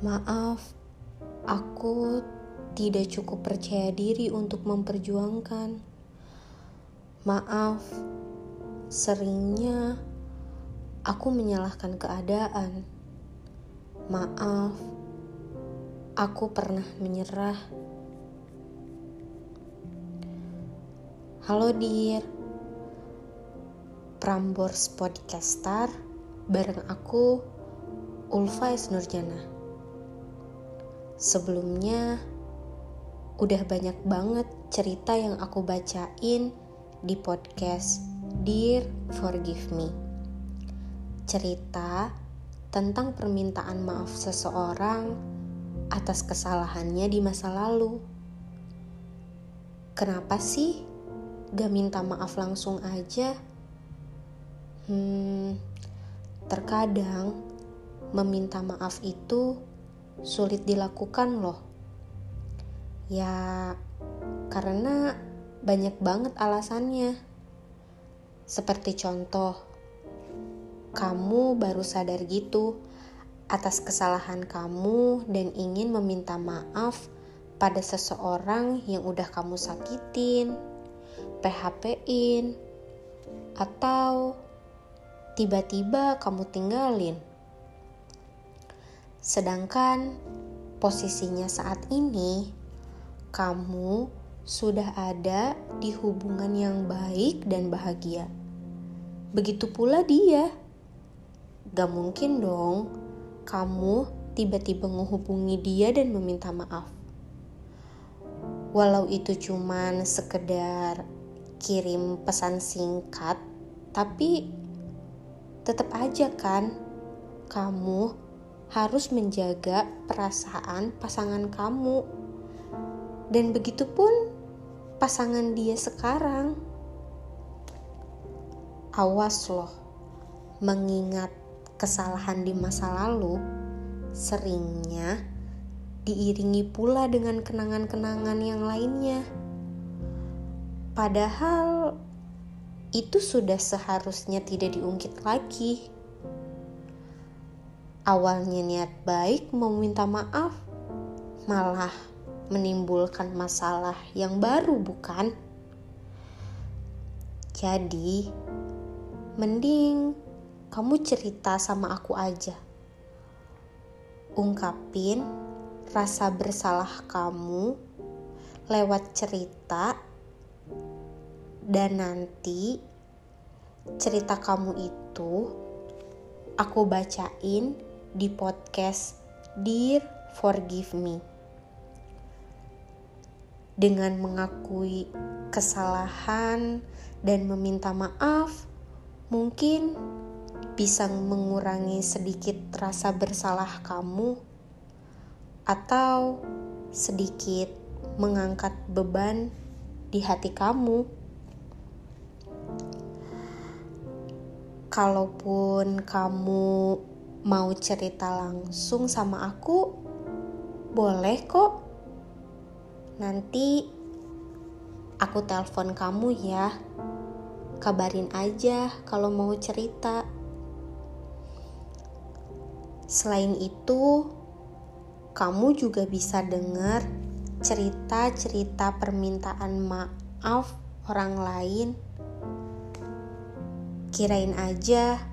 Maaf, aku tidak cukup percaya diri untuk memperjuangkan. Maaf, seringnya aku menyalahkan keadaan. Maaf, aku pernah menyerah. Halo Dir, Prambors Podcaster bareng aku Ulfa Nurjana. Sebelumnya, udah banyak banget cerita yang aku bacain di podcast Dear Forgive Me. Cerita tentang permintaan maaf seseorang atas kesalahannya di masa lalu. Kenapa sih gak minta maaf langsung aja? Hmm, terkadang meminta maaf itu sulit dilakukan loh. Ya, karena banyak banget alasannya. Seperti contoh, kamu baru sadar gitu atas kesalahan kamu dan ingin meminta maaf pada seseorang yang udah kamu sakitin, PHP-in, atau tiba-tiba kamu tinggalin. Sedangkan posisinya saat ini, kamu sudah ada di hubungan yang baik dan bahagia. Begitu pula dia. Gak mungkin dong kamu tiba-tiba menghubungi dia dan meminta maaf. Walau itu cuman sekedar kirim pesan singkat, tapi tetap aja kan kamu harus menjaga perasaan pasangan kamu. Dan begitu pun pasangan dia sekarang. Awas loh, mengingat kesalahan di masa lalu seringnya diiringi pula dengan kenangan-kenangan yang lainnya. Padahal itu sudah seharusnya tidak diungkit lagi awalnya niat baik mau minta maaf, malah menimbulkan masalah yang baru, bukan? Jadi, mending kamu cerita sama aku aja. Ungkapin rasa bersalah kamu lewat cerita, dan nanti cerita kamu itu aku bacain di podcast Dear Forgive Me. Dengan mengakui kesalahan dan meminta maaf, mungkin bisa mengurangi sedikit rasa bersalah kamu, atau sedikit mengangkat beban di hati kamu. Kalaupun kamu mau cerita langsung sama aku, boleh kok. Nanti aku telepon kamu ya. Kabarin aja kalau mau cerita. Selain itu, kamu juga bisa dengar cerita-cerita permintaan maaf orang lain. Kirain aja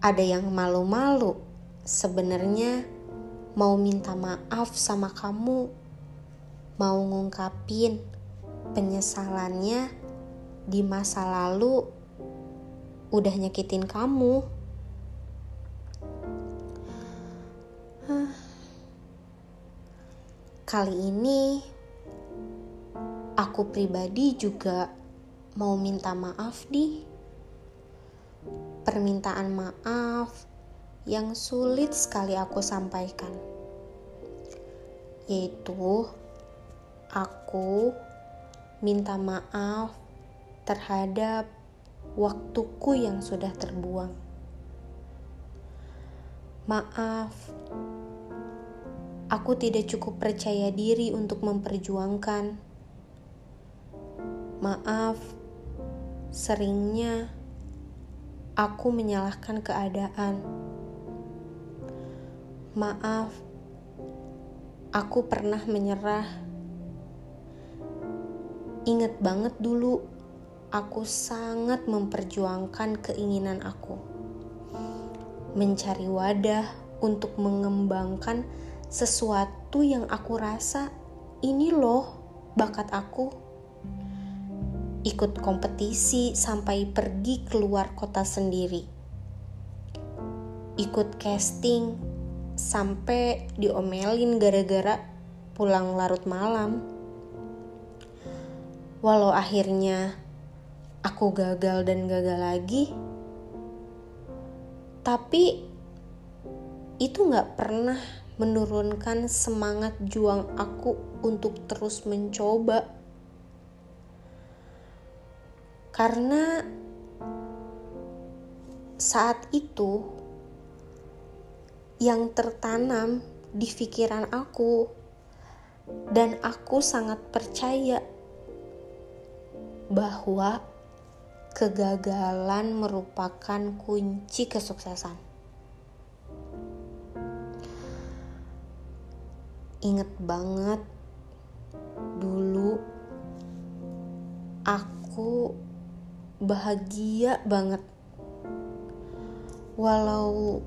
ada yang malu-malu sebenarnya mau minta maaf sama kamu, mau ngungkapin penyesalannya di masa lalu udah nyakitin kamu. Kali ini aku pribadi juga mau minta maaf di permintaan maaf yang sulit sekali aku sampaikan, yaitu aku minta maaf terhadap waktuku yang sudah terbuang. Maaf, aku tidak cukup percaya diri untuk memperjuangkan. Maaf, seringnya aku menyalahkan keadaan. Maaf, aku pernah menyerah. Ingat banget dulu, aku sangat memperjuangkan keinginan aku, mencari wadah untuk mengembangkan sesuatu yang aku rasa ini loh bakat aku. Ikut kompetisi sampai pergi keluar kota sendiri. Ikut casting sampai diomelin gara-gara pulang larut malam. Walau akhirnya aku gagal dan gagal lagi, tapi itu gak pernah menurunkan semangat juang aku untuk terus mencoba. Karena saat itu yang tertanam di pikiran aku dan aku sangat percaya bahwa kegagalan merupakan kunci kesuksesan. inget banget dulu aku bahagia banget. Walau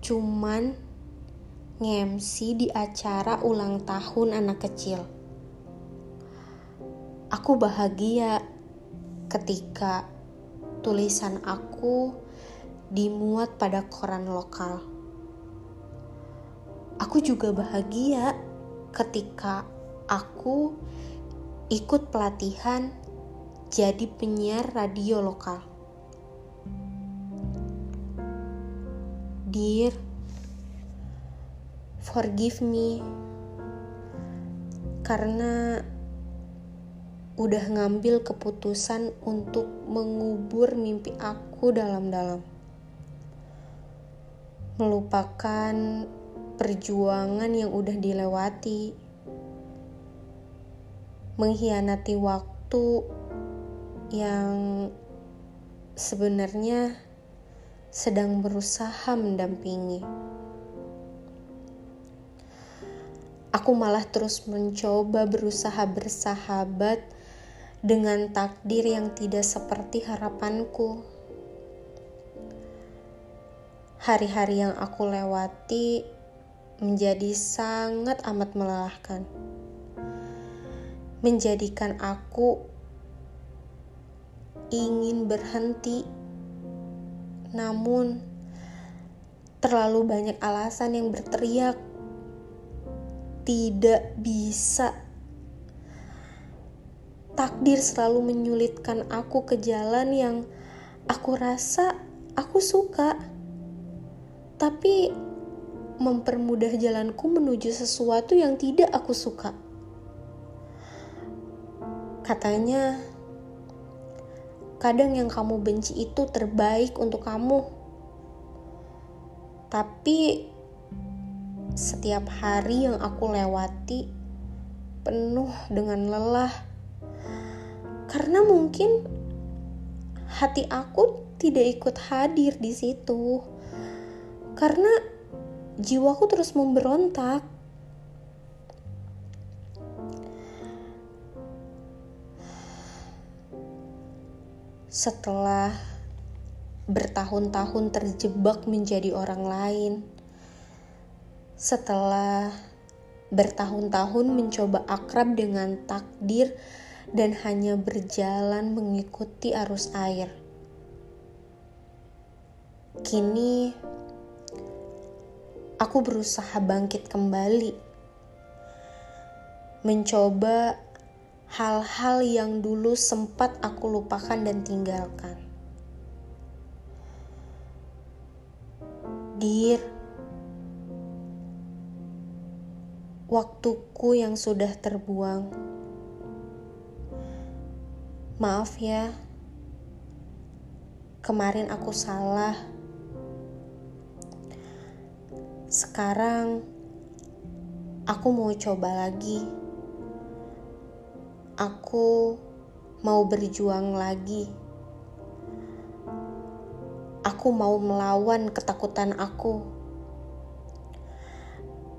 cuman ngemsi di acara ulang tahun anak kecil. Aku bahagia ketika tulisan aku dimuat pada koran lokal. Aku juga bahagia ketika aku ikut pelatihan jadi penyiar radio lokal. Dear, forgive me karena udah ngambil keputusan untuk mengubur mimpi aku dalam-dalam. Melupakan perjuangan yang udah dilewati, mengkhianati waktu yang sebenarnya sedang berusaha mendampingi. Aku malah terus mencoba berusaha bersahabat dengan takdir yang tidak seperti harapanku. Hari-hari yang aku lewati menjadi sangat amat melelahkan. Menjadikan aku ingin berhenti, namun terlalu banyak alasan yang berteriak, "Tidak bisa." Takdir selalu menyulitkan aku ke jalan yang aku rasa aku suka, tapi mempermudah jalanku menuju sesuatu yang tidak aku suka. Katanya, kadang yang kamu benci itu terbaik untuk kamu, tapi setiap hari yang aku lewati penuh dengan lelah. Karena mungkin hati aku tidak ikut hadir di situ. Karena jiwaku terus memberontak. Setelah bertahun-tahun terjebak menjadi orang lain, setelah bertahun-tahun mencoba akrab dengan takdir dan hanya berjalan mengikuti arus air. Kini aku berusaha bangkit kembali, mencoba hal-hal yang dulu sempat aku lupakan dan tinggalkan. Dir, waktuku yang sudah terbuang. Maaf ya, kemarin aku salah sekarang aku mau coba lagi. Aku mau berjuang lagi. Aku mau melawan ketakutan aku.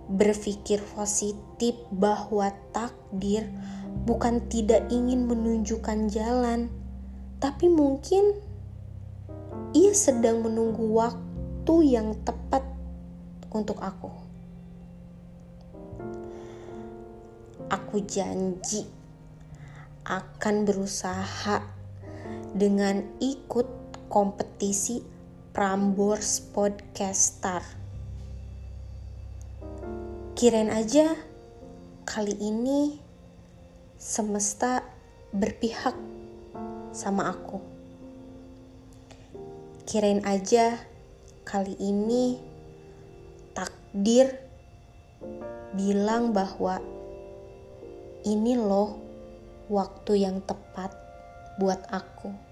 berpikir positif bahwa takdir bukan tidak ingin menunjukkan jalan, tapi mungkin ia sedang menunggu waktu yang tepat untuk aku. Aku janji akan berusaha dengan ikut kompetisi Prambors Podcaster. Kirain aja kali ini semesta berpihak sama aku. Kirain aja kali ini takdir bilang bahwa ini loh waktu yang tepat buat aku.